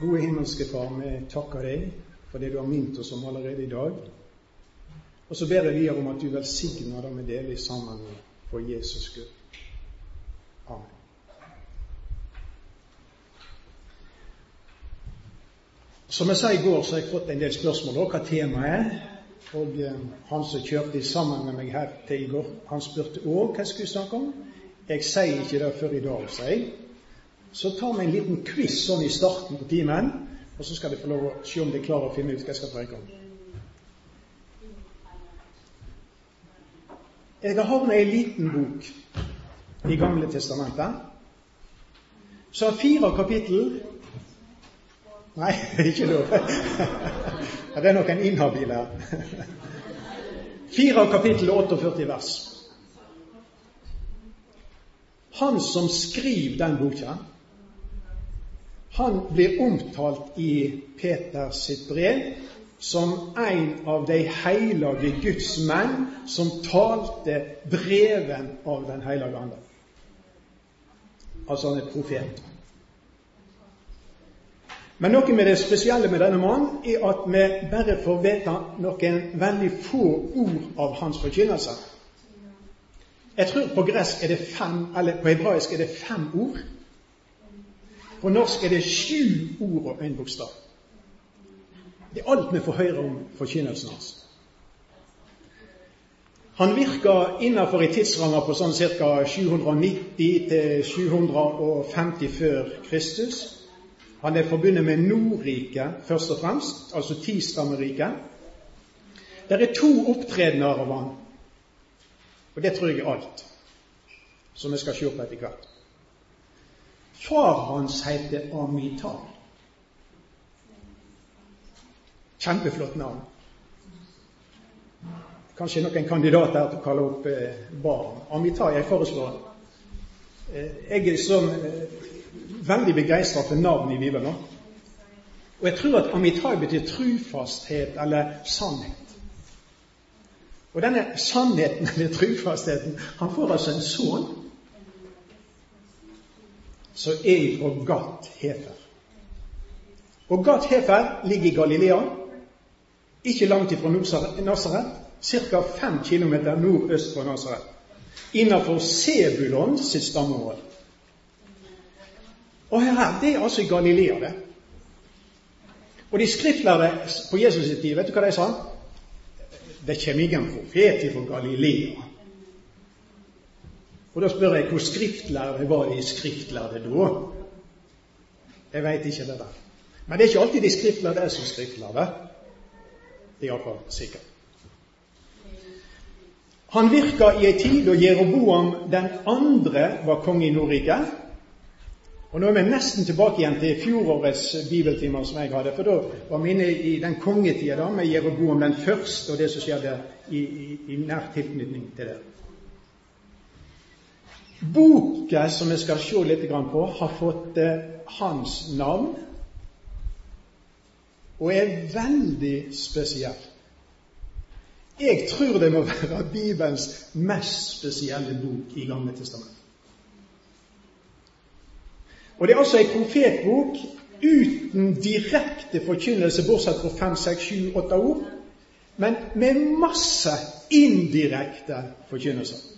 Gode himmelske Far, vi takker deg for det du har minnet oss om allerede i dag. Og så ber jeg videre om at du velsigner det vi deler sammen for Jesus Gud. Amen. Som jeg sa i går, så har jeg fått en del spørsmål om hva temaet er. Og eh, han som kjørte sammen med meg her til i går, han spurte òg hva jeg skulle snakke om. Jeg sier ikke det før i dag, sier jeg. Så tar vi en liten quiz sånn i starten på timen, og så skal de få lov å se om de klarer å finne ut hva jeg skal preke om. Jeg har havnet i en liten bok i Gamle testamentet. Så har fire kapittel Nei, ikke lov. Ja, det er nok en inhabil her. Fire kapittel 48 vers. Han som skriver den boka, han blir omtalt i Peters sitt brev som en av de hellige Guds menn som talte breven av Den hellige ande. Altså han er profet. Men noe med det spesielle med denne mannen er at vi bare får vite noen veldig få ord av hans forkynnelse. Jeg tror på gresk er det fem, eller på hebraisk er det fem ord. På norsk er det sju ord og én bokstav. Det er alt vi får høre om forkynnelsen hans. Han virka innenfor i tidsrammer på sånn ca. 790-750 før Kristus. Han er forbundet med Nordriket først og fremst, altså Tistammeriket. Det er to opptredener av han, og det tror jeg er alt, som vi skal se på etter hvert. Far hans heter Amital. Kjempeflott navn. Kanskje noen kandidater til å kalle opp eh, barn. Amitai, jeg foreslår eh, Jeg er sånn eh, veldig begeistra for navn i Bibelen. Og jeg tror at Amitai betyr trufasthet eller sannhet. Og denne sannheten eller trufastheten Han får altså en sønn som er fra Gat Hefer. Og Gat Hefer ligger i Galilea, ikke langt ifra Nasaret, ca. 5 km nordøst for Nasaret, innenfor Sebulon sitt stammeområde. Og her, det er altså i Galilea, det. Og de skriftlærde på Jesus sitt tid, vet du hva de sa? Det kommer ingen profet fra Galilea. Og da spør jeg hvor skriftlærde var de skriftlærde da? Jeg veit ikke det der. Men det er ikke alltid de skriftlærde er som skriftlærde. Det er iallfall sikkert. Han virka i ei tid da Jeroboam den andre var konge i Nordriket. Og Nå er vi nesten tilbake igjen til fjorårets bibeltimer som jeg hadde. For da var vi inne i den kongetida da, med Jeroboam den første og det som skjedde i, i, i nær tilknytning til det. Boka som vi skal se litt på, har fått eh, hans navn og er veldig spesiell. Jeg tror det må være Bibelens mest spesielle bok i Gamle testament. Og det er altså ei profetbok uten direkte forkynnelse, bortsett fra fem, seks, sju, åtte ord, men med masse indirekte forkynnelser.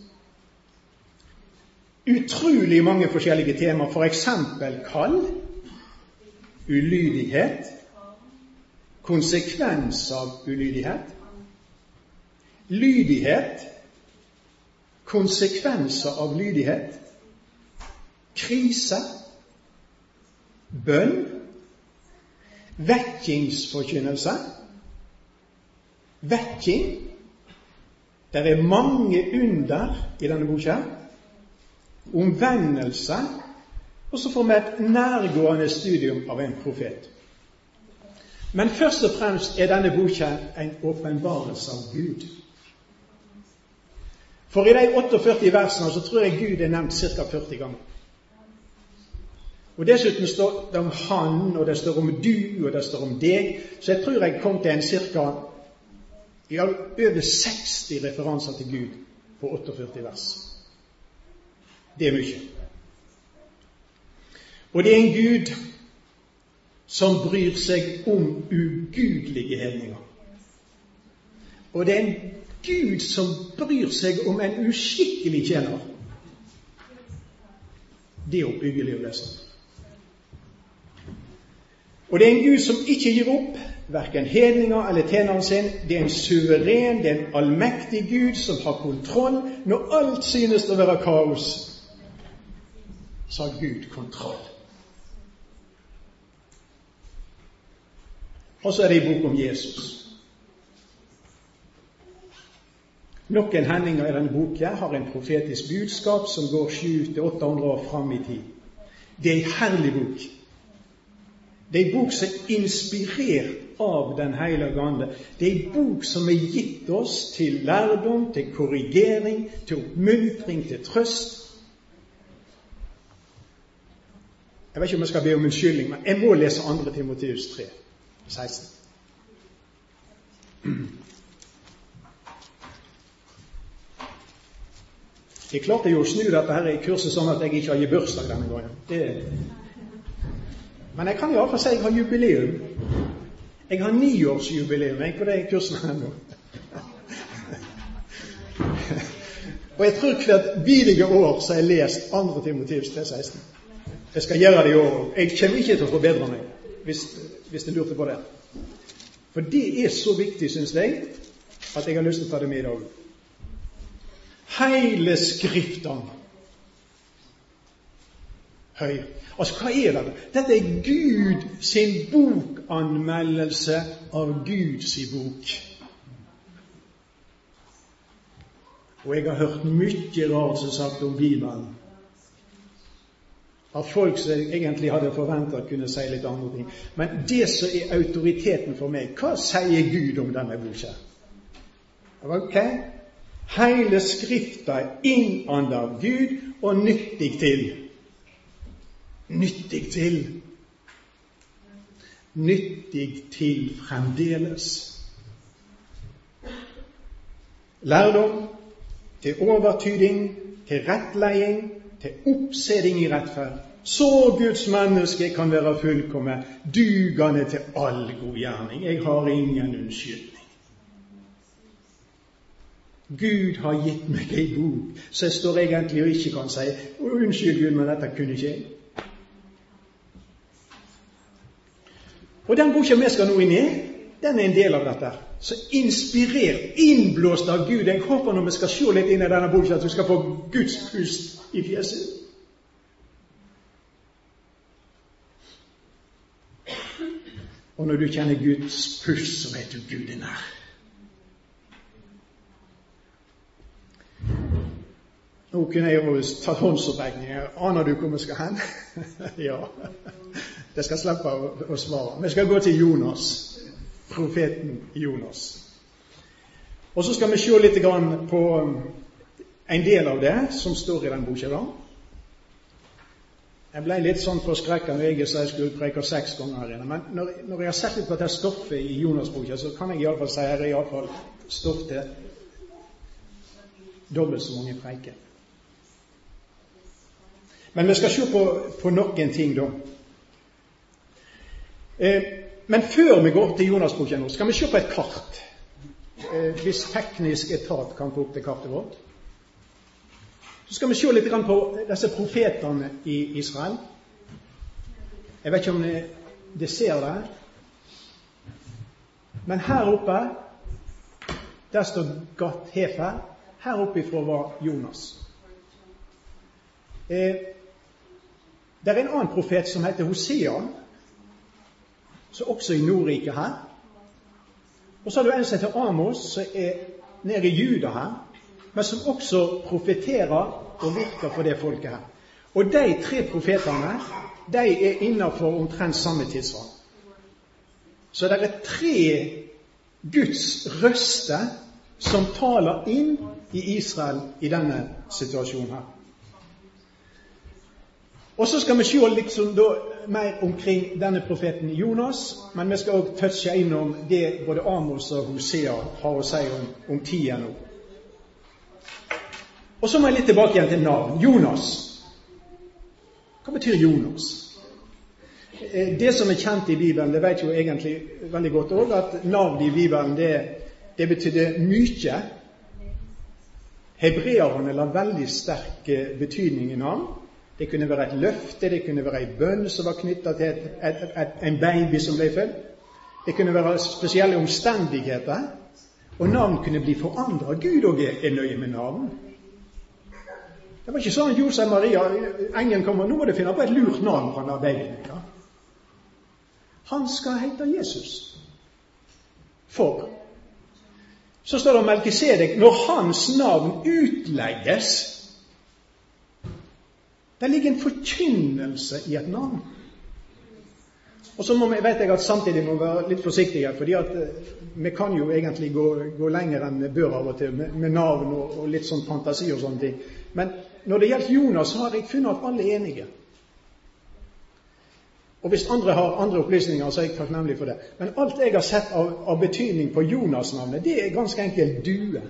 Utrolig mange forskjellige temaer, f.eks. kall, ulydighet, konsekvens av ulydighet, lydighet, konsekvenser av lydighet, krise, bønn, vekkingsforkynnelse. Vekking. Det er mange under i denne boka. Omvendelse. Og så får vi et nærgående studium av en profet. Men først og fremst er denne boka en åpenbarelse av Gud. For i de 48 versene så tror jeg Gud er nevnt ca. 40 ganger. Og Dessuten står det om han, og det står om du, og det står om deg. Så jeg tror jeg kom til en ca. over 60 referanser til Gud på 48 vers. Det er mye. Og det er en Gud som bryr seg om ugudelige hedninger. Og det er en Gud som bryr seg om en uskikkelig tjener. Det er oppbyggelig å lese. Og det er en Gud som ikke gir opp, verken hedninger eller tjeneren sin. Det er en suveren, det er en allmektig Gud som har kontroll. Når alt synes å være kaos, så har Gud kontroll. Og så er det en bok om Jesus. Noen hendinger i denne boka har en profetisk budskap som går 700-800 år fram i tid. Det er en herlig bok. Det er en bok som er inspirert av Den hellige ande. Det er en bok som er gitt oss til lærdom, til korrigering, til oppmuntring, til trøst. Jeg vet ikke om jeg skal be om unnskyldning, men jeg må lese 2. Timoteus 3, 16. Jeg klarte jo å snu dette her i kurset sånn at jeg ikke har bursdag denne gangen. Det... Men jeg kan iallfall si jeg har jubileum. Jeg har niårsjubileum jeg på det kurset her nå. Og jeg tror hvert bidige år så har jeg lest 2. Timotius 3,16. Jeg skal gjøre det i år òg. Jeg kommer ikke til å forbedre meg, hvis, hvis du lurte på det. For det er så viktig, syns jeg, at jeg har lyst til å ta det med i dag. Hele Skriften høy. Altså, hva er dette? Dette er Gud sin bokanmeldelse av Guds bok. Og jeg har hørt mye rart som sagt om Bibelen. Av folk som egentlig hadde forventa kunne si litt andre ting. Men det som er autoriteten for meg, hva sier Gud om denne boka? Ok? Hele Skrifta er innånda av Gud og nyttig til. Nyttig til. Nyttig til fremdeles. Lærdom, til overtyding, til rettleding, til oppseding i rettferd. Så Guds menneske kan være fullkommen, dugende til all god gjerning. Jeg har ingen unnskyldning. Gud har gitt meg ei bok, så jeg står egentlig og ikke kan si 'Unnskyld, Gud, men dette kunne ikke jeg'. Og den boka vi skal nå inn i, den er en del av dette. Så inspirert, innblåst av Gud. Jeg håper når vi skal se litt inn i denne boka, at du skal få Guds pust i fjeset. Og når du kjenner Guds pust, så vet du Gud er nær. Nå kunne jeg jo tatt håndsopprekninger. Aner du hvor vi skal hen? ja. Det skal slippe å, svare. Vi skal gå til Jonas, profeten Jonas. Og så skal vi se litt på um, en del av det som står i den boka. Jeg ble litt sånn forskrekka når jeg sa jeg skulle preke seks ganger her inne. Men når, når, jeg har sett litt på dette stoffet i Jonas-boka, så kan jeg iallfall si det er iallfall stoff til dobbelt så mange preiker. Men vi skal se på, på noen ting, da. Eh, men før vi går til Jonas-boka nå, skal vi se på et kart. Eh, hvis teknisk etat kan få opp det kartet vårt. Så skal vi se litt på disse profetene i Israel. Jeg vet ikke om dere ser det. Men her oppe, der står Gat Hefer. Her oppe ifra var Jonas. Eh, det er en annen profet som heter Hosea, som også i Nordriket her. Og så har du en som heter Amos, som er nede i Juda her, men som også profeterer og virker for det folket her. Og de tre profetene de er innenfor omtrent samme tidsram. Så det er tre Guds røster som taler inn i Israel i denne situasjonen her. Og så skal vi se liksom da, mer omkring denne profeten Jonas, men vi skal òg touche innom det både Amos og Hosea har å si om, om tida nå. Og så må jeg litt tilbake igjen til navn. Jonas. Hva betyr Jonas? Eh, det som er kjent i Bibelen, det vet jo egentlig veldig godt òg, at navn i Bibelen det, det betydde mye. Hebreerne la veldig sterk eh, betydning i navn. Det kunne være et løfte, det kunne være en bønn som var knytta til et, et, et, en baby som ble født. Det kunne være spesielle omstendigheter. Og navn kunne bli forandra. Gud òg er nøye med navn. Det var ikke sånn at Josef Maria Engelen kommer nå må du finne på et lurt navn på babyen. Ja. Han skal hete Jesus. For så står det om Melkisedek når hans navn utlegges Det ligger en forkynnelse i et navn. Og så må vi, vet jeg at samtidig må vi være litt forsiktige, fordi at eh, vi kan jo egentlig gå, gå lenger enn vi bør av og til med, med navn og, og, litt sånn fantasi og sånne ting. Men når det gjelder Jonas, så har jeg funnet at alle er enige. Og hvis andre har andre opplysninger, så er jeg takknemlig for det. Men alt jeg har sett av, av betydning på Jonas-navnet, det er ganske enkelt due.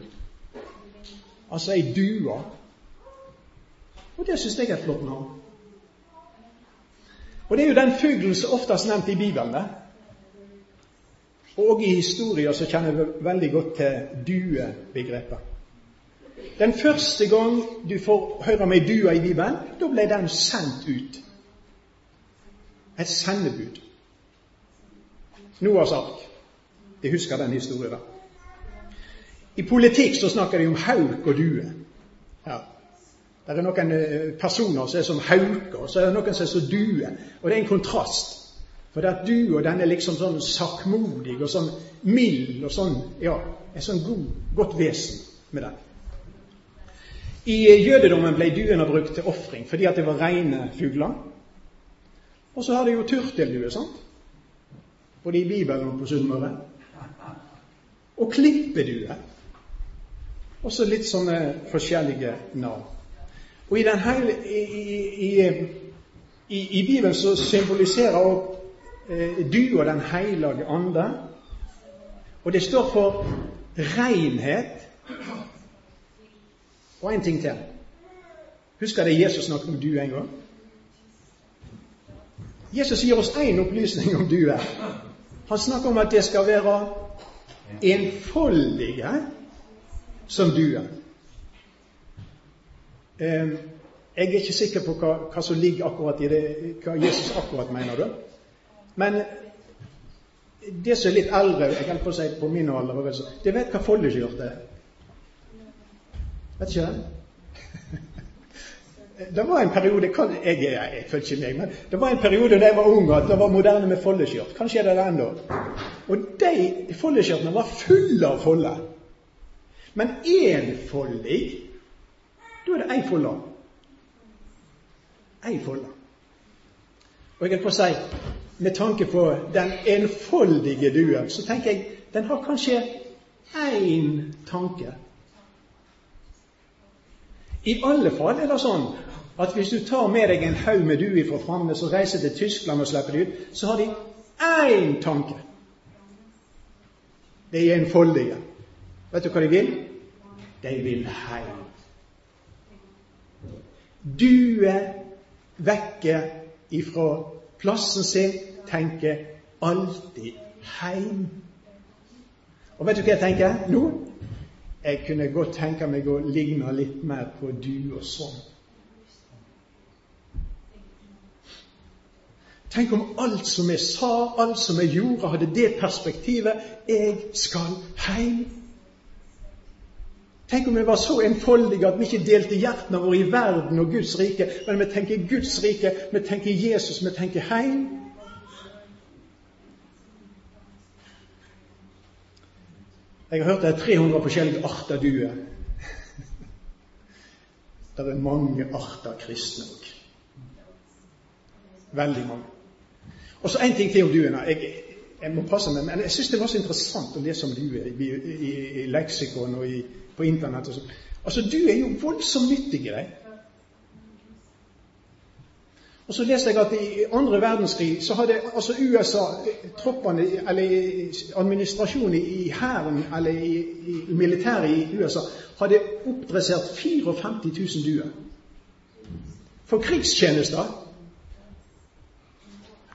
Altså ei due. Og det syns jeg er et flott navn. Og det er jo den fuglen som oftest nevnt i Bibelen. det. Og i historier så kjenner vi veldig godt til duebegrepet. Den første gang du får høre om ei due i Bibelen, da ble den sendt ut et sendebud. Noahs ark. Jeg husker den historien. da. I politikk så snakker de om hauk og due. Det er noen eh, personer som er som hauker, og så er det noen som er som duer. Og det er en kontrast. For det at dua den er liksom sånn sakkmodig og sånn mild og sånn Ja, et sånn god, godt vesen med den. I jødedommen ble duene brukt til ofring fordi at det var rene fugler. Og så har de jo turteldue, sant? Både i Bibelen og på Sunnmøre. Og klippedue. Og så litt sånne forskjellige navn. Og i, hele, i, i, i Bibelen så symboliserer også eh, og Den hellige ande. Og det står for renhet. Og en ting til. Husker det Jesus snakket om du en gang? Jesus gir oss én opplysning om duer. Han snakker om at det skal være enfoldige som duer. Jeg er ikke sikker på hva, hva, som ligger akkurat i det, hva Jesus akkurat mener. da. Men det som er litt eldre, jeg kan på si på min alder, det vet hva foldeskjørt er. Vet ikke det? Det var en periode jeg, jeg, følger ikke meg, men det var en periode da jeg var ung at det var moderne med foldeskjørt. Kanskje er det det ennå. Og de foldeskjørtene var fulle av folder. Men énfoldig, da er det ei folde. Ei folde. Og jeg kan få si, med tanke på den enfoldige duen, så tenker jeg den har kanskje én tanke. I alle fall er det sånn at hvis du tar med deg en haug med duer fra Framnes og reiser til Tyskland og slipper dem ut, så har de én tanke. De er enfoldige. Vet du hva de vil? De vil heim. Duer vekke ifra plassen sin tenker alltid heim. Og vet du hva jeg tenker nå? Jeg kunne godt tenke meg å ligne litt mer på du og sånn. Tenk om alt som jeg sa, alt som jeg gjorde, hadde det perspektivet jeg skal heim. Tenk om vi var så enfoldige at vi ikke delte hjertene våre i verden og Guds rike, men vi tenker Guds rike, vi tenker Jesus, vi tenker heim. Jeg har hørt det er 300 forskjellige arter duer. Det er mange arter kristne òg. Veldig mange. Og så én ting til om duene. Jeg, jeg, må passe meg, men jeg syns det var så interessant å lese om duer i, i, i, leksikon og i, på Internett. og sånn. Altså, Du er jo voldsomt nyttig i deg. Og så leste jeg at i andre verdenskrig så hadde altså USA, troppene, eller administrasjonen i hæren, eller i, i militæret i USA, hadde oppdressert 54 000 duer. For krigstjenester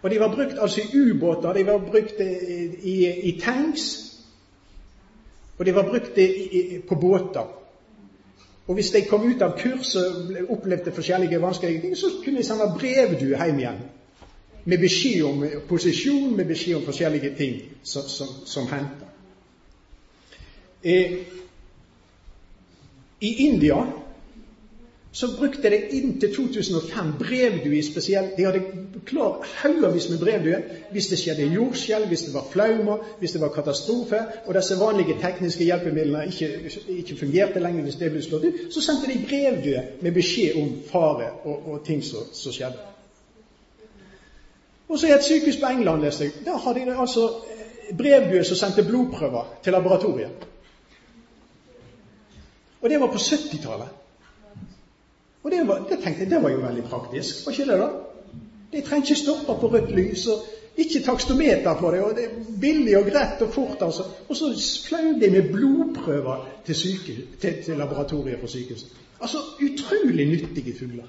Og de var brukt altså i ubåter, de var brukt i, i, i tanks, og de var brukt i, på båter. Og hvis de kom ut av kurs og opplevde forskjellige vanskelige ting, så kunne de sende brevdue hjem igjen. Med beskjed om posisjon, med beskjed om forskjellige ting som, som, som hendte. Eh, I India så brukte de inntil 2005 brevdue spesielt. De hadde klar haugevis med brevdue hvis det skjedde jordskjelv, hvis det var flaumer, hvis det var katastrofe, og disse vanlige tekniske hjelpemidlene ikke, ikke fungerte lenger hvis det ble slått ut, så sendte de brevdue med beskjed om fare og, og ting som, som skjedde. Og så i et sykehus på England leste jeg, der hadde de altså brevdue som sendte blodprøver til laboratoriet. Og det var på 70-tallet. Og det, var, det, tenkte jeg det var jo veldig praktisk. Var ikke det, da? De trenger ikke stoppe på rødt lys, og ikke takstometer på det. og det er Billig og greit og fort. altså. Og så fløy de med blodprøver til, syke, til, til laboratoriet på sykehuset. Altså utrolig nyttige fugler.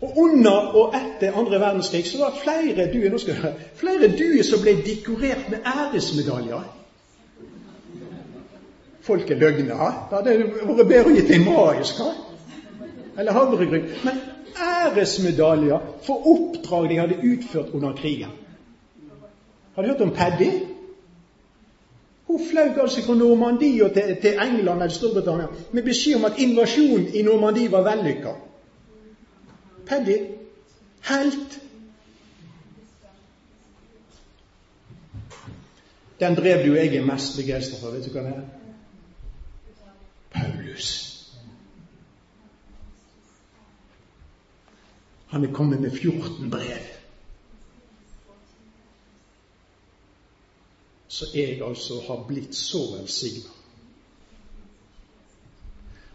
Og under og etter andre verdenskrig så var det flere duer, som ble dekorert med æresmedaljer folk er løgne. Det hadde vært bedre å gi til en maiska eller havregryn. Men æresmedaljer for oppdrag de hadde utført under krigen. Har du hørt om Paddy? Hun fløy altså fra Normandie til, til, England eller Storbritannia med beskjed om at invasjonen i Normandie var vellykka. Paddy helt. Den brev du jeg er mest begeistra for, vet du hva det er? Paulus. Han er kommet med 14 brev. Så jeg altså har blitt så velsigna.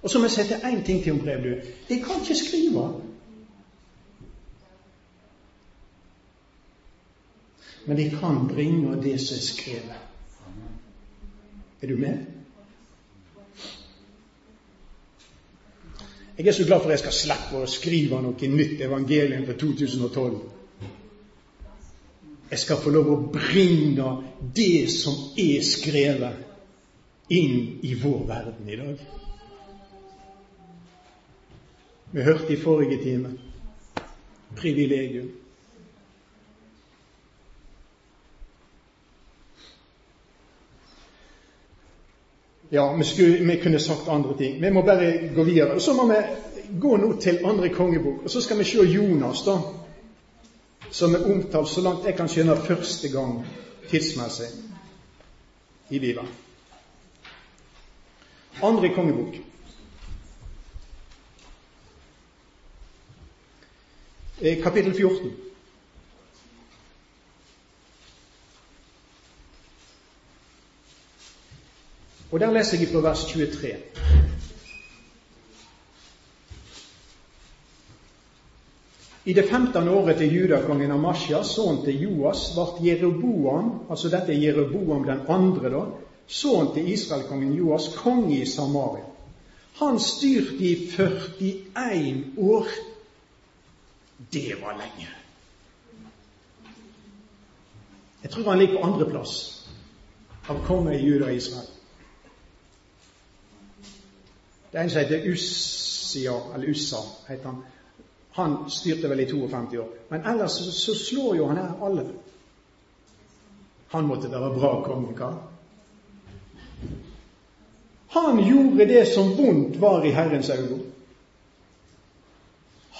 Og så må jeg sette én ting til om brev. Jeg kan ikke skrive. Men jeg kan bringe det som er skrevet. Er du med? Jeg er så glad for at jeg skal slippe å skrive noe nytt evangelium for 2012. Jeg skal få lov å bringe det som er skrevet, inn i vår verden i dag. Vi hørte i forrige time privilegium. Ja, vi, skulle, vi, kunne sagt andre ting. Vi må bare gå videre. Og Så må vi gå nå til andre kongebok. Og så skal vi se Jonas, da, som er omtalt så langt jeg kan skjønne første gang tidsmessig i Bibelen. Andre kongebok. Eh, kapittel 14. Og Der leser jeg fra vers 23. I det 15. året til judakongen Amasja, sønnen til Joas, ble Jeroboam, altså dette er Jeroboam den andre, da, sønnen til Israelkongen Joas, konge i Samaria. Han styrte i 41 år. Det var lenge. Jeg tror han ligger på andreplass av konger i Juda og Israel. Det er en som heter Ussia, eller Ussa, heter han. Han styrte vel i 52 år. Men ellers så, så slår jo han her alle. Han måtte være bra konge, Han gjorde det som vondt var i Herrens øyne.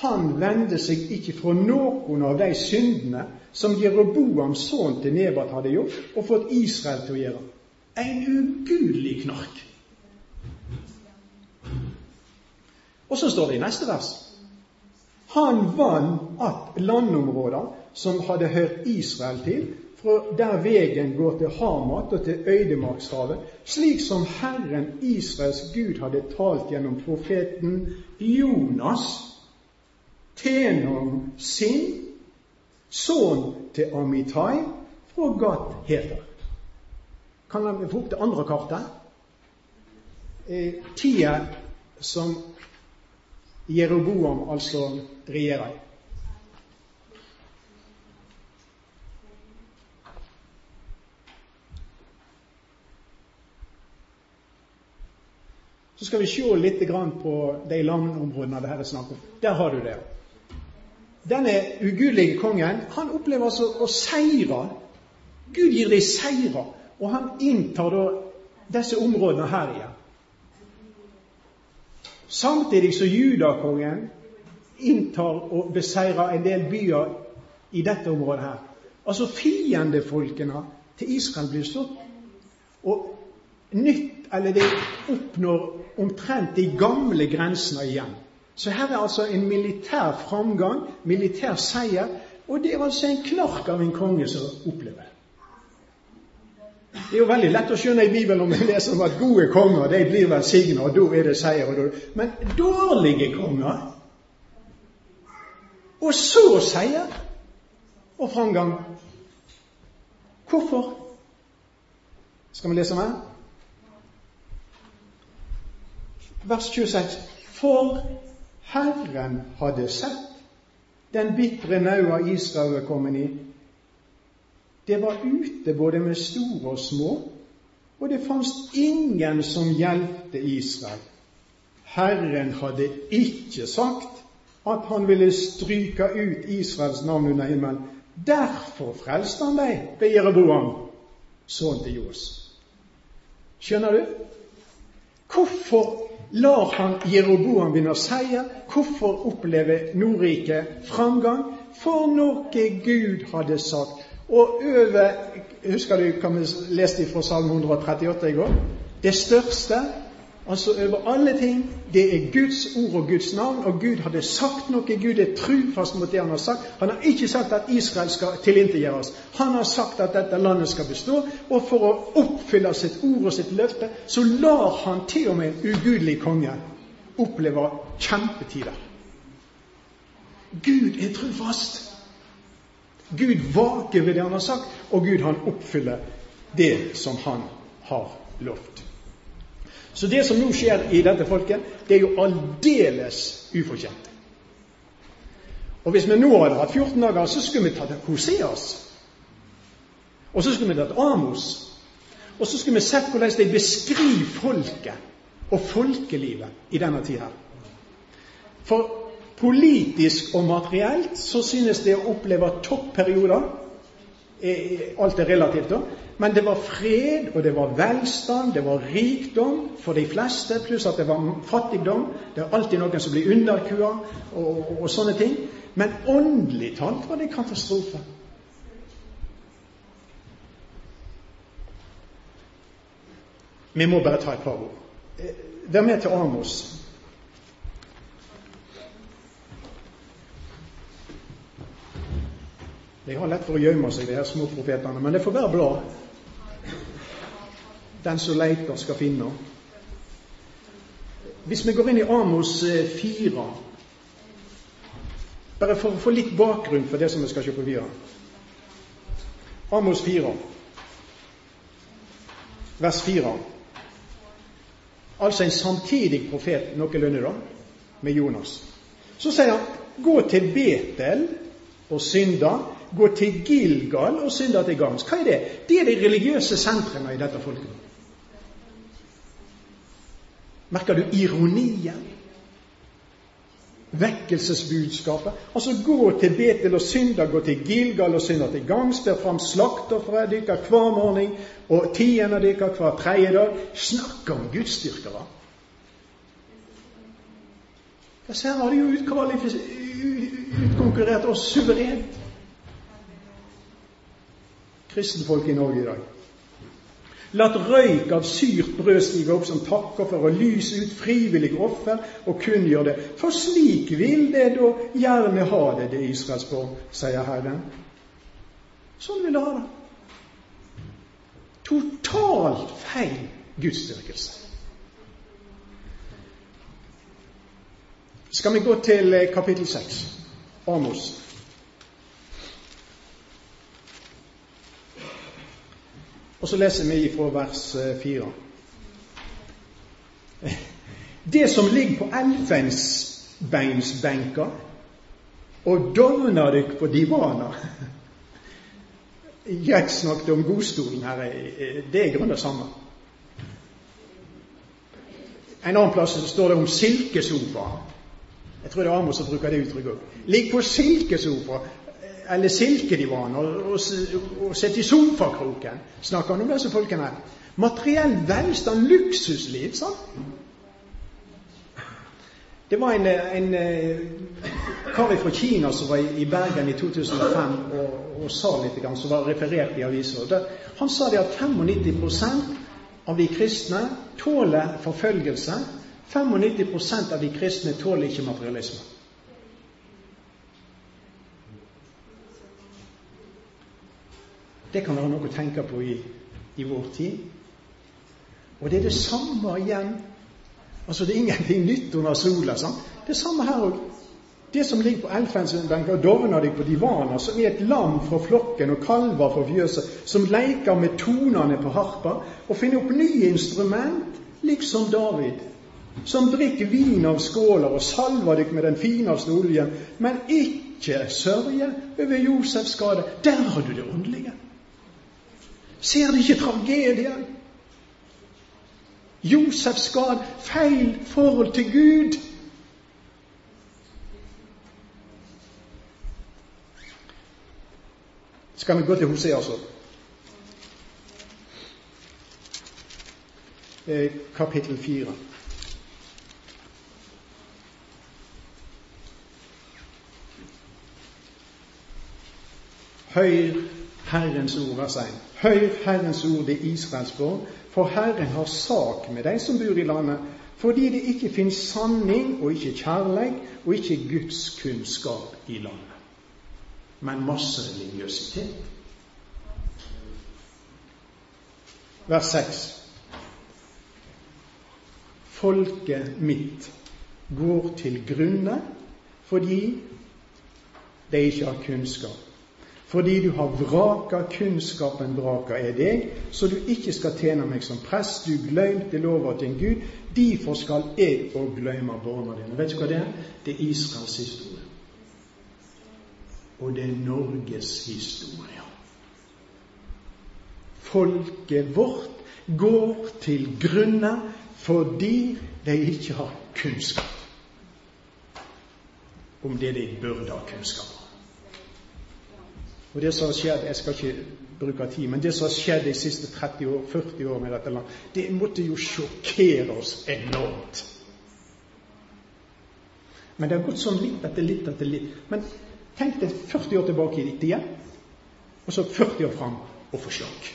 Han vendte seg ikke fra noen av de syndene som Jeroboams sønn til Nebat hadde gjort, og fått Israel til å gjøre. En ugudelig knark. Og så står det i neste vers Han vant at landområder som hadde hørt Israel til, fra der veien går til Hamat og til Øydemarkshavet, slik som Herren Israels Gud hadde talt gjennom profeten Jonas, tenom sin, sønn til Amitai, fra Gat heter. Kan han få opp det andre kartet? Eh, tida som Jeroboam altså regjerer. Så skal vi se litt på de landområdene det her er snakk om. Der har du det. Denne ugudelige kongen han opplever altså å seire. Gud gir dem seire, og han inntar da disse områdene her igjen. Samtidig som judakongen inntar og beseirer en del byer i dette området her. Altså fiendefolkene til Israel blir slått. Og nytt, eller de oppnår omtrent de gamle grensene igjen. Så her er altså en militær framgang, militær seier, og det er altså en knark av en konge som opplever det. er jo veldig lett å skjønne i Bibelen om vi leser om at gode konger de blir velsigna, og da er det seier. Men dårlige konger Og så seier og framgang. Hvorfor? Skal vi lese mer? Vers 26. For Herren hadde sett den bitre naua Israel var kommet i. Det var ute både med store og små, og det fantes ingen som hjelpte Israel. Herren hadde ikke sagt at han ville stryke ut Israels navn under himmelen. Derfor frelste han deg ved Jeroboam, sønnen til Jos. Skjønner du? Hvorfor lar han Jeroboam vinne seier. Hvorfor opplever Nordriket framgang? For noe Gud hadde sagt. Og over Husker du hva vi leste fra Salme 138 i går? Det største Altså over alle ting. Det er Guds ord og Guds navn, og Gud hadde sagt noe. Gud er trufast mot det han har sagt. Han har ikke sagt at Israel skal tilintetgjøres. Han har sagt at dette landet skal bestå, og for å oppfylle sitt ord og sitt løfte, så lar han til og med en ugudelig konge oppleve kjempetider. Gud er trufast. Gud vaker ved det han har sagt, og Gud han oppfyller det som han har lovt. Så det som nå skjer i dette folket, det er jo aldeles ufortjent. Og hvis vi nå hadde hatt 14 dager, så skulle vi tatt Hoseas. Og så skulle vi tatt Amos. Og så skulle vi sett hvordan de beskriver folket og folkelivet i denne tida. For politisk og materielt så synes det å oppleve topperioder Alt er relativt, da. Men det var fred, og det var velstand, det var rikdom for de fleste, pluss at det var fattigdom. Det er alltid noen som blir underkua og, og, og sånne ting. Men åndelig talt var det katastrofe. Vi må bare ta et par ord. Eh, vær med til Amos De har lett for å gjemme seg, de her små profetene, men det får være blad. Den som leiter, skal finne. Hvis vi går inn i Amos 4 eh, Bare for å få litt bakgrunn for det som vi skal se på videre. Amos 4, vers 4. Altså en samtidig profet noenlunde, da, med Jonas. Så sier han, gå til Betel og synda, gå til Gilgal og synder til gangs. Hva er det? Det er de religiøse sentrene i dette folket. Merker du ironien? Vekkelsesbudskapet. Altså gå til Betel og synder, gå til Gilgal og synder til gangs. Ber fram slaktofferet dere hver morgen og tiende dere hver tredje dag. Snakk om gudsdyrkere! Så her har de jo utkonkurrert oss suverent kristenfolk i Norge i dag. Latt røyk av syrt brød stige opp som takker for å lyse ut frivillige offer og kunngjør det. For slik vil det da gjerne ha det, det Israels borg, sier Herren. Sånn vil det ha det. Totalt feil gudsdyrkelse. Skal vi gå til eh, kapittel 6, Amos. Og så leser vi fra vers 4. Eh, det som ligger på elfenbeinsbenker, og dovner dykk på divaner Jeg snakket om godstolen her. Det er i grunnen samme. En annen plass står det om silkesofa. Jeg tror det er Amos som bruker det uttrykket òg. Ligg på silkesofa eller silkedivan og, og, og sitte i sofakroken. Snakker han om disse folkene. Materiell velstand, luksusliv, sant? Det var en, en kar fra Kina som var i Bergen i 2005 og, og sa litt, som var referert i avisa. Han sa det at 95% av de kristne tåler forfølgelse. 95% av de kristne tåler ikke materialisme. Det kan være noe å tenke på i, i vår tid. Og det er det samme igjen. Altså, det er ingenting nytt under sola. sant? Det samme her òg. Det som ligger på elfenbenker og dovner deg på divaner, som er et lam fra flokken og kalver fra fjøset, som leker med tonene på harpa og finner opp nye instrument, liksom David, som drikker vin av skåler og salver deg med den fineste oljen, men ikke sørger over Josefs skade. Der har du det åndelige. Ser du ikke tragedien? Josefs skad, feil forhold til Gud. Skal vi gå til Hosea, altså? Eh, kapittel fire. Høyr Herrens ord, vers 1. Høyr Herrens ord i Israels borg, for Herren har sak med de som bor i landet, fordi det ikke finnes sanning og ikke kjærleik og ikke Guds kunnskap i landet, men masse religiøsitet. Vers 6. Folket mitt går til grunne fordi de ikke har kunnskap. Fordi du har vraka kunnskapen vraka er deg, så du ikke skal tjene meg som prest. Du gløymte lova til en Gud. Derfor skal jeg òg gløyme barna dine. Vet du hva det er? Det er Israels historie. Og det er Norges historie. Folket vårt går til grunne fordi de ikke har kunnskap om det de burde ha kunnskap om. Og det som har skjedd Jeg skal ikke bruke tid, men det som har skjedd de siste 30 år, 40 år med dette landet, det måtte jo sjokkere oss enormt. Men det har gått sånn litt etter litt etter litt. Men tenk deg 40 år tilbake i tida, og så 40 år fram og få sjokk.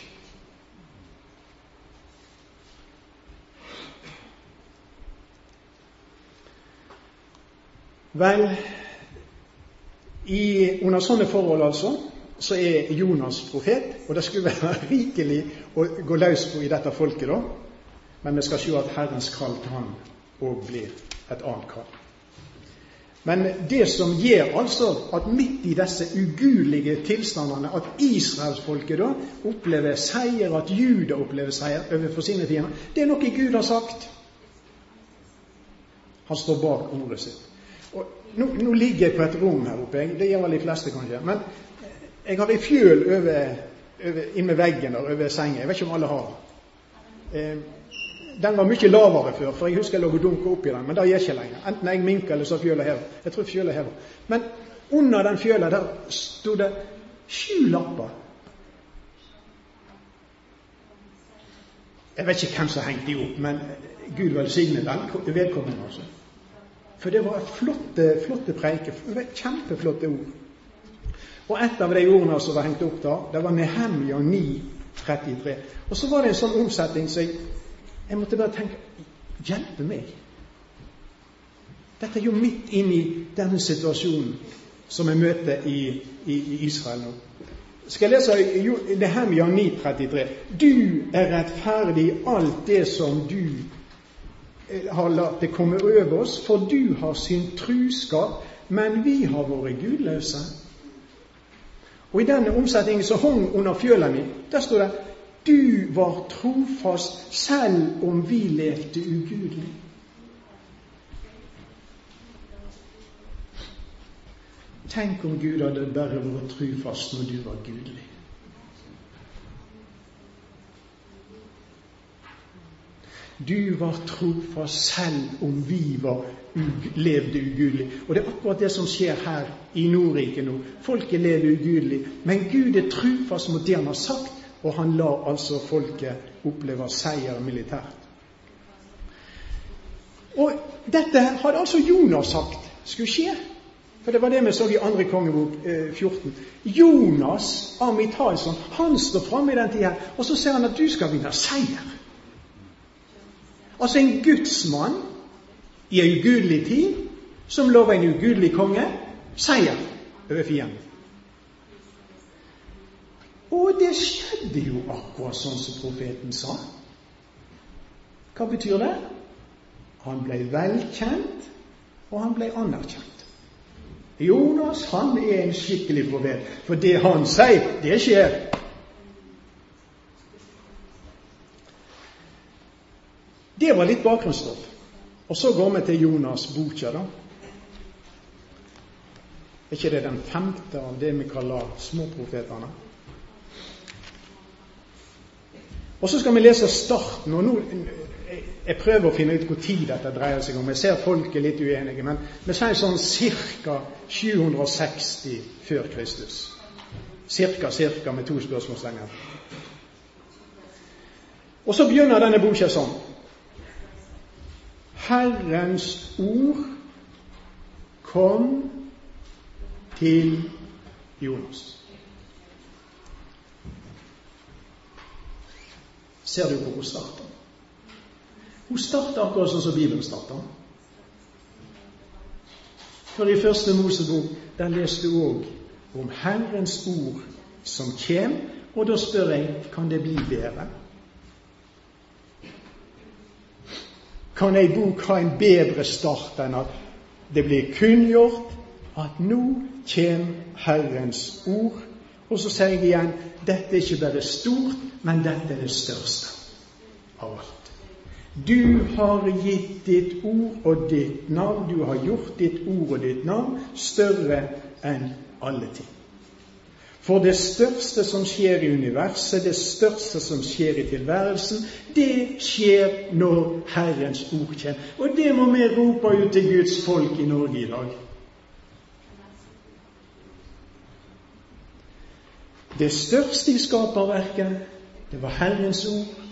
Vel, i, under sånne forhold, altså, så er Jonas profet, og det skulle være rikelig å gå løs på i dette folket, da. Men vi skal se at Herrens kall til han òg blir et annet kall. Men det som gjør altså at midt i disse ugudelige tilstandene at israelsfolket da opplever seier, at Juda opplever seier overfor sine fiender, det er noe Gud har sagt. Han står bak ordet sitt. Og nå, nå ligger jeg på et rom her oppe. Det gjør vel de fleste, kanskje. Men jeg har ei fjøl over, inn med veggen der, over senga. Jeg vet ikke om alle har eh, Den var mye lavere før, for jeg husker jeg lå og dunka oppi den, men det gjør ikke lenger. Enten jeg minker eller så fjøla hever. Jeg tror fjøla hever. Men under den fjøla der sto det sju lapper. Jeg vet ikke hvem som hengte de opp, men Gud velsigne den vedkommende. altså. For det var flotte, flotte preiker. Kjempeflotte ord. Og et av de ordene som var hengt opp da, det var Nehemja 9,33. Og så var det en sånn omsetning så jeg, jeg måtte bare tenke Hjelpe meg! Dette er jo midt inn i denne situasjonen som jeg møter i, i, i Israel nå. Skal jeg lese Nehemja 9,33. Du er rettferdig i alt det som du eh, har latt det komme over oss, for du har sin truskap, men vi har vært gudløse. Og i denne omsetningen som hang under fjøla mi, der står det Du var trofast selv om vi levde ugudelig. Tenk om Gud hadde bare vært trufast når du var gudelig. Du var trofast selv om vi var levde ugudelig. Og det er akkurat det som skjer her i Nordriket nå. Folket lever ugudelig. Men Gud er trufast mot det han har sagt, og han lar altså folket oppleve seier militært. Og dette hadde altså Jonas sagt skulle skje. For det var det vi så i andre kongebok eh, 14. Jonas Amitalsson han står framme i den tida, og så ser han at du skal vinne seier. Altså en gudsmann i en ugudelig tid som lover en ugudelig konge seier over fienden. Og det skjedde jo akkurat sånn som profeten sa. Hva betyr det? Han ble velkjent, og han ble anerkjent. Jonas han er en skikkelig profet, for det han sier, det skjer. Det var litt bakgrunnsstoff. Og så går vi til Jonas boka, da. Er ikke det den femte av det vi kaller småprofetene? Og så skal vi lese starten. og nå, Jeg prøver å finne ut hvor tid dette dreier seg om. Jeg ser folk er litt uenige, men vi sier sånn ca. 760 før Kristus. Cirka, cirka, med to spørsmålstegn. Og så begynner denne boka sånn. Herrens ord kom til Jonas. Ser du hvor hun starter? Hun starter akkurat sånn som Bibelen starter. For i første Mosebok der leste du òg om Herrens ord som kjem, og da spør jeg kan det bli bedre? Kan ei bok ha en bedre start enn at det blir kunngjort at nå kjem Herrens ord. Og så sier jeg igjen dette er ikke bare stort, men dette er det største av alt. Du har gitt ditt ord og ditt navn. Du har gjort ditt ord og ditt navn større enn alle ting. For det største som skjer i universet, det største som skjer i tilværelsen, det skjer når Herrens ord kommer. Og det må vi rope ut til Guds folk i Norge i dag. Det største i skaperverket, det var Herrens ord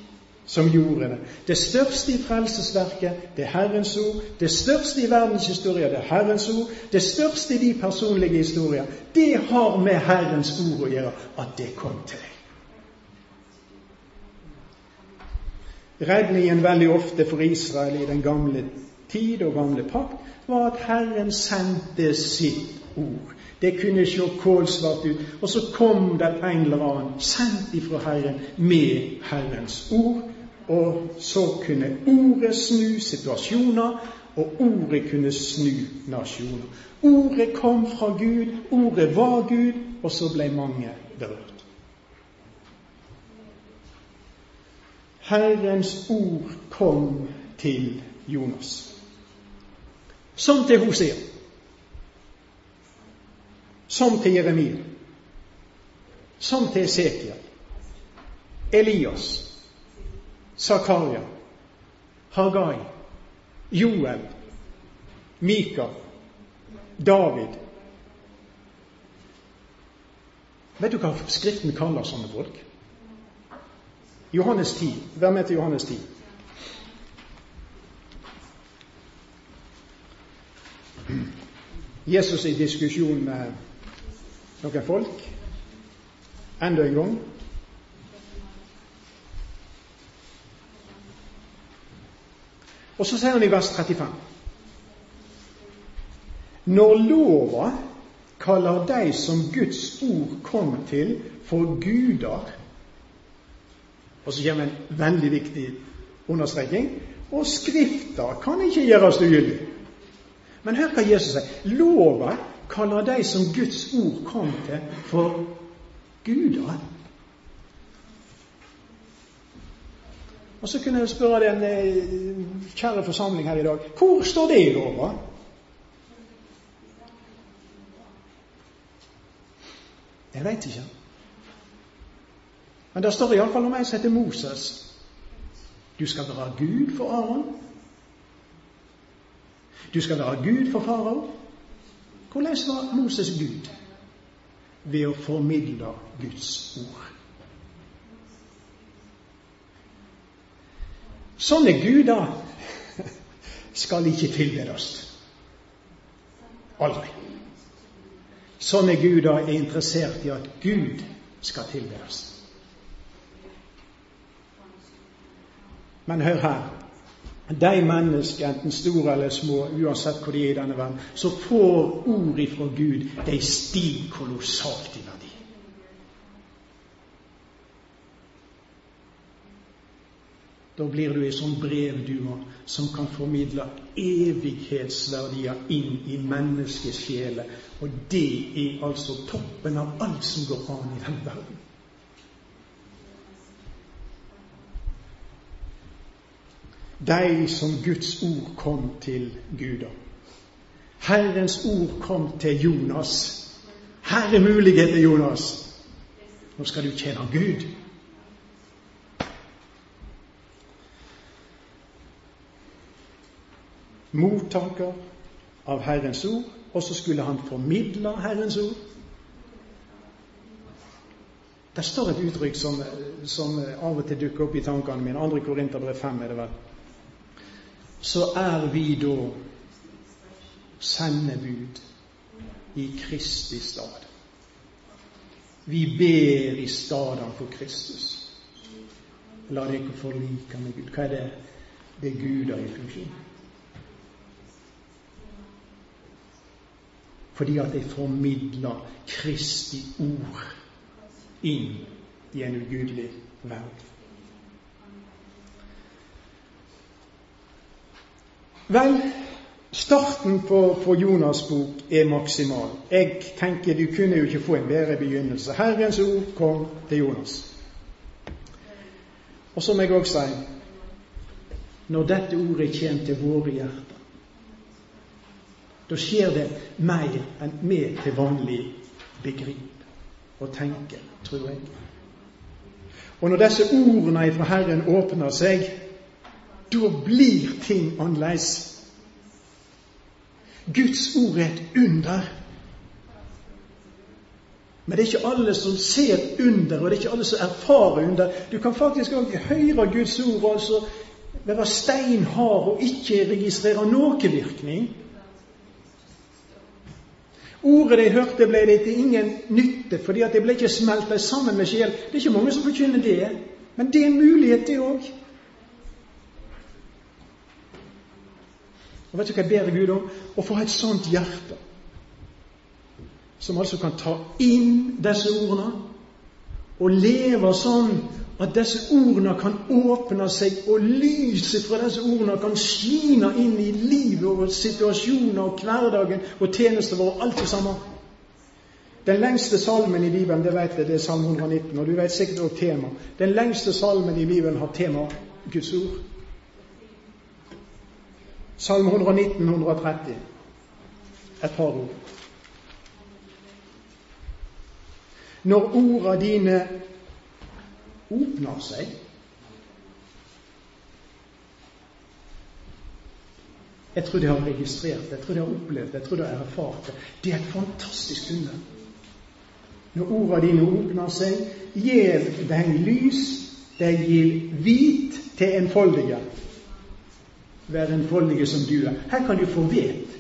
som gjorde det. Det største i frelsesverket, det er Herrens ord. Det største i verdens historie, det er Herrens ord. Det største i de personlige historier, det har med Herrens ord å gjøre, at det kom til deg. Redningen veldig ofte for Israel i den gamle tid og gamle pakt var at Herren sendte sitt ord. Det kunne se kålsvart ut. Og så kom det en eller annen sendt ifra Herren med Herrens ord. Og så kunne ordet snu situasjoner, og ordet kunne snu nasjoner. Ordet kom fra Gud, ordet var Gud, og så ble mange berørt. Herrens ord kom til Jonas, som til Hosea, som til Jeremia, som til Esekiel, Elias, Zakaria, Hagai, Joel, Mika, David. Vet du hva Skriften kaller sånne folk? Johannes 10. Vær med til Johannes 10. Jesus i diskusjon med noen folk enda en gang. Og så sier han i vers 35 Når lova kaller de som Guds ord kom til, for guder Og så kommer en veldig viktig understreking. Og Skrifta kan ikke gjøres ugyldig. Men hør hva Jesus sier. Lova kaller de som Guds ord kom til, for guder. Og så kunne jeg spørre den eh, kjære forsamling her i dag hvor står det i lova? Jeg veit ikke. Men det står iallfall om en som heter Moses. Du skal være Gud for Aron. Du skal være Gud for farao. Hvordan var Moses Gud? Ved å formidle Guds ord. Sånne guder skal ikke tilbedes. Aldri. Sånne guder er interessert i at Gud skal tilbedes. Men hør her. De mennesker, enten store eller små, uansett hvor de er i denne verden, så får ord ifra Gud, de stiger kolossalt i verdi. Da blir du ei sånn brevdue som kan formidle evighetsverdier inn i menneskets sjele. Og det er altså toppen av alt som går an i denne verden. de som Guds ord kom til Gud Herrens ord kom til Jonas. Her er muligheter, Jonas. Nå skal du tjene Gud. Mottaker av Herrens ord, og så skulle han formidle Herrens ord. Det står et uttrykk som, som av og til dukker opp i tankene mine. Andre Korinterbrev 5 er det vel så er vi da sendebud i Kristi stad. Vi ber i staden for Kristus. La dere forlike med Gud. Hva er det? Det er Gud i funksjon. Fordi at jeg formidler Kristi ord inn i en ugudelig verden. Vel, starten på, på Jonas' bok er maksimal. Jeg tenker du kunne jo ikke få en bedre begynnelse. Herrens ord kom til Jonas. Og så må jeg òg si når dette ordet kommer til våre hjerter, da skjer det mer enn vi til vanlig begriper og tenker, tror jeg. Og når disse ordene fra Herren åpner seg, da blir ting annerledes. Guds ord er et under. Men det er ikke alle som ser under, og det er ikke alle som erfarer under. Du kan faktisk òg høre Guds ord altså være steinhard og ikke registrere noen virkning. Ordet de hørte, ble det til ingen nytte, fordi at det ble ikke smelta sammen med sjel. Det er ikke mange som forkynner det, men det er en mulighet, det òg. Og vet du hva jeg ber Gud om? Å få et sånt hjerte som altså kan ta inn disse ordene og leve sånn at disse ordene kan åpne seg, og lyset fra disse ordene kan skine inn i livet og situasjoner og hverdagen og tjenesten vår, alt det samme. Den lengste salmen i Bibelen, det vet jeg, det er Salme 119, og du vet sikkert også tema. Den lengste salmen i Bibelen har tema Guds ord. Salme 119, 130. Et par ord. Når orda dine åpner seg Jeg tror de har registrert det, jeg tror de har opplevd det, jeg tror de har erfart det. Det er et fantastisk under. Når ordene dine åpner seg, gir deg lys, de gir hvit til enfoldige Vær enfoldige som du er. Her kan du få vet.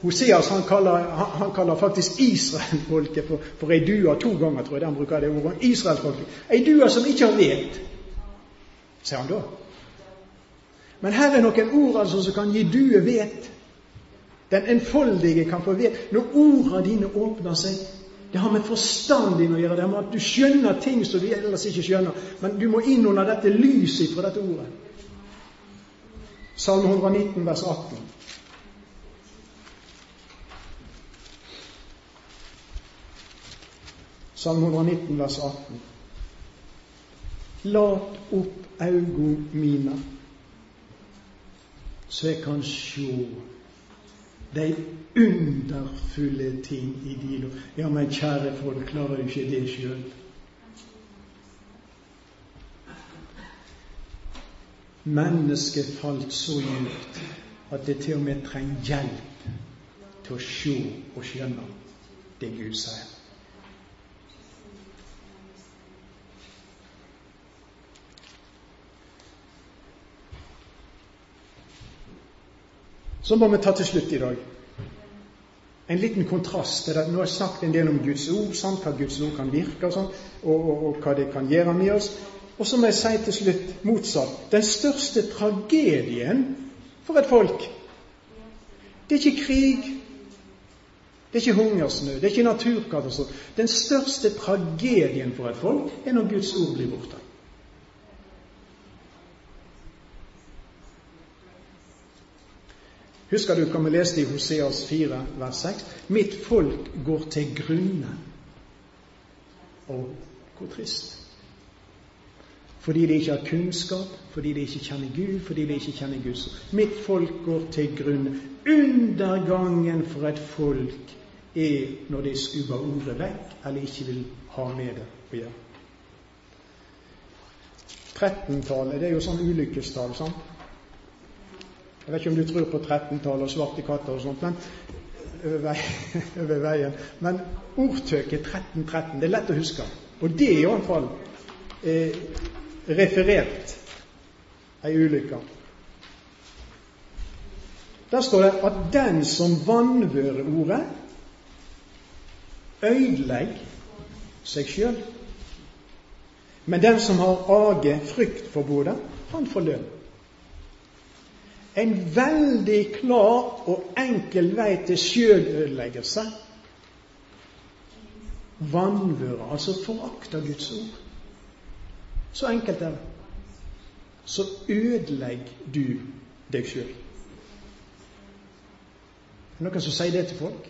Hoseas han kaller, han kaller faktisk Israelfolket for, for ei due to ganger, tror jeg den bruker det ordet. Israelfolket. Ei due som ikke har vet, sier han da. Men her er noen ord altså som kan gi due vet. Den enfoldige kan få vet. Når ordene dine åpner seg, det har med forstand din å gjøre. Det har med at du skjønner ting som du ellers ikke skjønner. Men du må inn under dette lyset fra dette ordet. Salme 119, vers 18. Salme 119, vers 18. Lat opp augo mine, så jeg kan sjå de underfulle ting i din lov. Ja, men kjære folk, klarer du ikke det sjøl? Mennesket falt så dypt at det til og med trenger hjelp til å se og skjønne det Gud sier. Så må vi ta til slutt i dag en liten kontrast til det. Nå har jeg snakket en del om Guds ord, sant? hva Guds ord kan virke, og, sånt, og, og, og hva det kan gjøre med oss. Og så må jeg si til slutt motsatt. Den største tragedien for et folk, det er ikke krig, det er ikke hungersnød, det er ikke naturkatastrofe. Den største tragedien for et folk er når Guds ord blir borte. Husker du hva vi leste i Hoseas 4, vers 6? Mitt folk går til grunne. Og hvor trist. Fordi de ikke har kunnskap, fordi de ikke kjenner Gud, fordi de ikke kjenner Guds. Mitt folk går til grunne. Undergangen for et folk er når de skubber ordet vekk, eller ikke vil ha med det å gjøre. 13-tallet, det er jo sånn ulykkestall, sant? Jeg vet ikke om du tror på 13-tallet og svarte katter og sånt, men over, veien. Men ordtøket 1313, det er lett å huske. Og det er iallfall eh, referert ei ulykke. Der står det at den som vanvører ordet, ødelegger seg sjøl. Men den som har age både, han får lønn. En veldig klar og enkel vei til sjølødeleggelse. Vanvøre, altså forakter Guds ord. Så enkelt er det. Så ødelegger du deg sjøl. Er det noen som sier det til folk?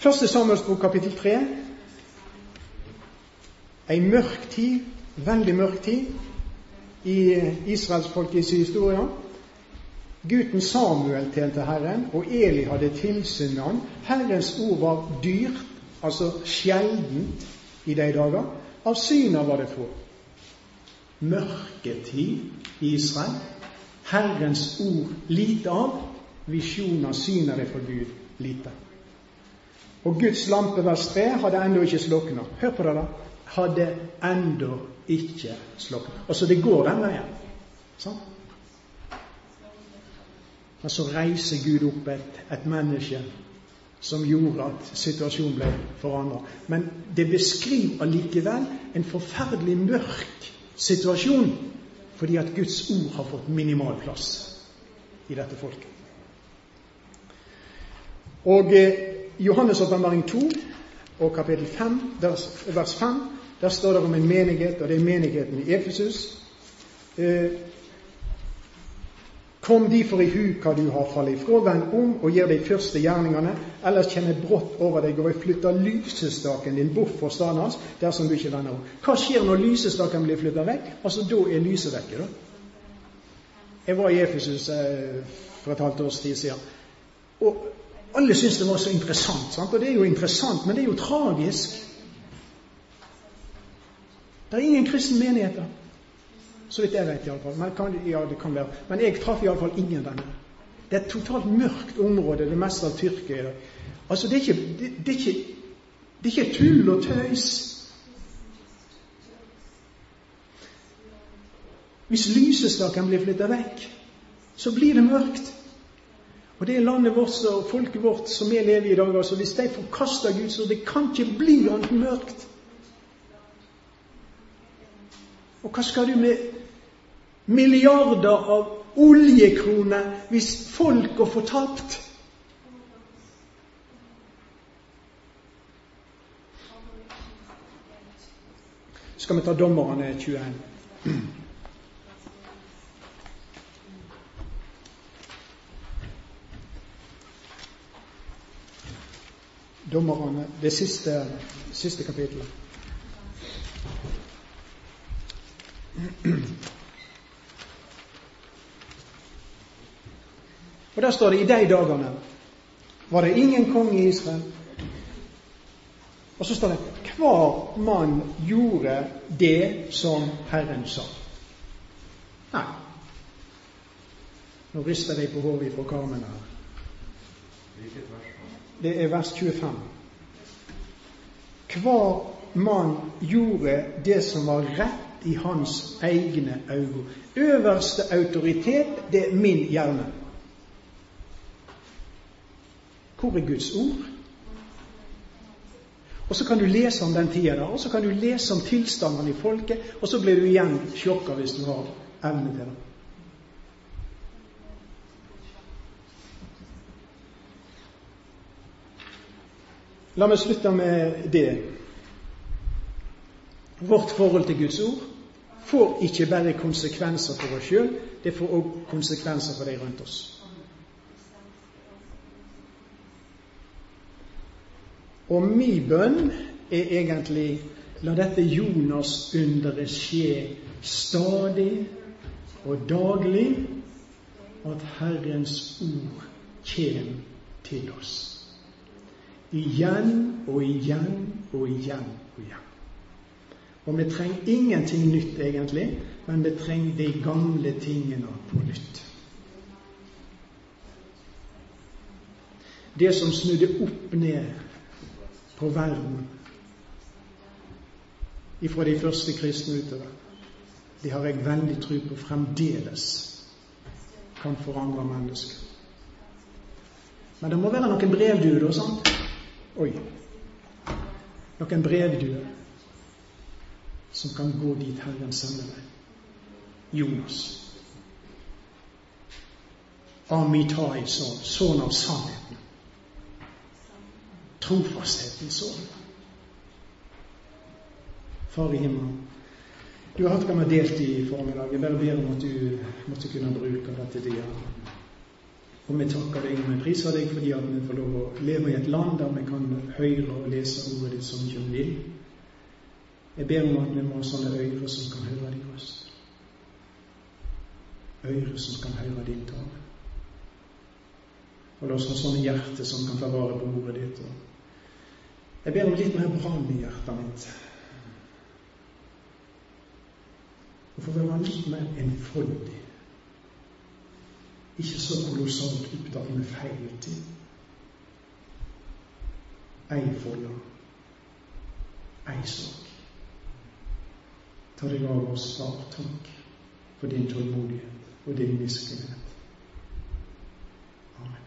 Første Samuelsbok, kapittel 3. Ei mørk tid veldig mørk tid i israelsfolkets historie. Gutten Samuel tjente Herren, og Eli hadde tilsyn med ham. Herrens ord var dyrt, altså sjeldent, i de dager. Av syner var det få. Mørketid i Israel. Herrens ord lite av. Visjoner, syner for Gud lite. Og Guds lampe, vers 3, hadde ennå ikke slukna. Hør på det, da. Hadde ennå ikke slukne. Altså, det går den veien. Sånn? Men så reiser Gud opp et, et menneske som gjorde at situasjonen ble forandra. Men det beskriver allikevel en forferdelig mørk situasjon, fordi at Guds ord har fått minimal plass i dette folket. Og eh, Johannes' åpenbaring 2 og kapittel 5, vers 5 der står det om en menighet, og det er menigheten i Efesus. Eh, Kom derfor i hu hva du har fallet ifra, vend om og gjør de første gjerningene, ellers kjenner brått over deg, og jeg flytter lysestaken din bort fra stedet hans, dersom du ikke vender om. Hva skjer når lysestaken blir flytta vekk? Altså, da er lyset vekke, da. Jeg var i Efesus eh, for et halvt års tid siden. Og alle syntes det var så interessant. Sant? Og det er jo interessant, men det er jo tragisk. Det er ingen kristne menigheter. Så vidt jeg vet, iallfall. Men, kan, ja, det kan være. Men jeg traff iallfall ingen denne. Det er et totalt mørkt område, det meste av Tyrkia i. Altså, det er, ikke, det, det, er ikke, det er ikke tull og tøys. Hvis lysestaken blir flytta vekk, så blir det mørkt. Og det er landet vårt og folket vårt som vi lever i i dag. altså Hvis de forkaster Gud, så det kan ikke bli annet mørkt. Og hva skal du med milliarder av oljekroner hvis folk går fortapt? Skal vi ta dommerne 21? Dommerne, det siste, siste kapittelet. Og der står det i de dagene var det ingen konge i Israel. Og så står det 'hver mann gjorde det som Herren sa'. Nei. Nå rister de på hodet fra Karmen her. Det er vers 25. Hver mann gjorde det som var rett i hans egne øyne. Øverste autoritet, det er min hjerne. Hvor er Guds ord? Og så kan du lese om den tida og så kan du lese om tilstandene i folket, og så blir du igjen sjokka hvis du har evne til det. La meg slutte med det. Vårt forhold til Guds ord får ikke bare konsekvenser for oss sjøl, det får òg konsekvenser for de rundt oss. Og min bønn er egentlig la dette Jonas-underet skje stadig og daglig, at Herrens ord kommer til oss. Igjen og igjen og igjen og igjen. Og vi trenger ingenting nytt, egentlig, men vi trenger de gamle tingene på nytt. Det som snudde opp ned på verden ifra de første kristne utover. Det har jeg veldig tro på fremdeles kan forandre mennesker. Men det må være noen brevduer, sant? Oi. Noen brevduer som kan gå dit Herren sender deg. Jonas. Amitai, sønn av sannheten trofasthetens sønn. Far i himmelen, du har hatt hva vi har delt i formiddag. Jeg bare ber om at du måtte kunne bruke dette tida. Og vi takker deg og vi priser deg fordi at vi får lov å leve i et land der vi kan høre og lese ordet ditt som vi vil. Jeg ber om at vi må ha sånne øyre som kan høre din røst. Øyre som kan høre din tale. Og la oss ha sånne hjerter som kan ta vare på ordet ditt. jeg ber om litt mer brann i hjertet mitt. Og for å være litt mer enfoldig. Ikke så kolossalt opptatt med feil ting. Ei folde, ei sak. Ta deg av oss av takk for din tålmodighet og din miskunnhet. Amen.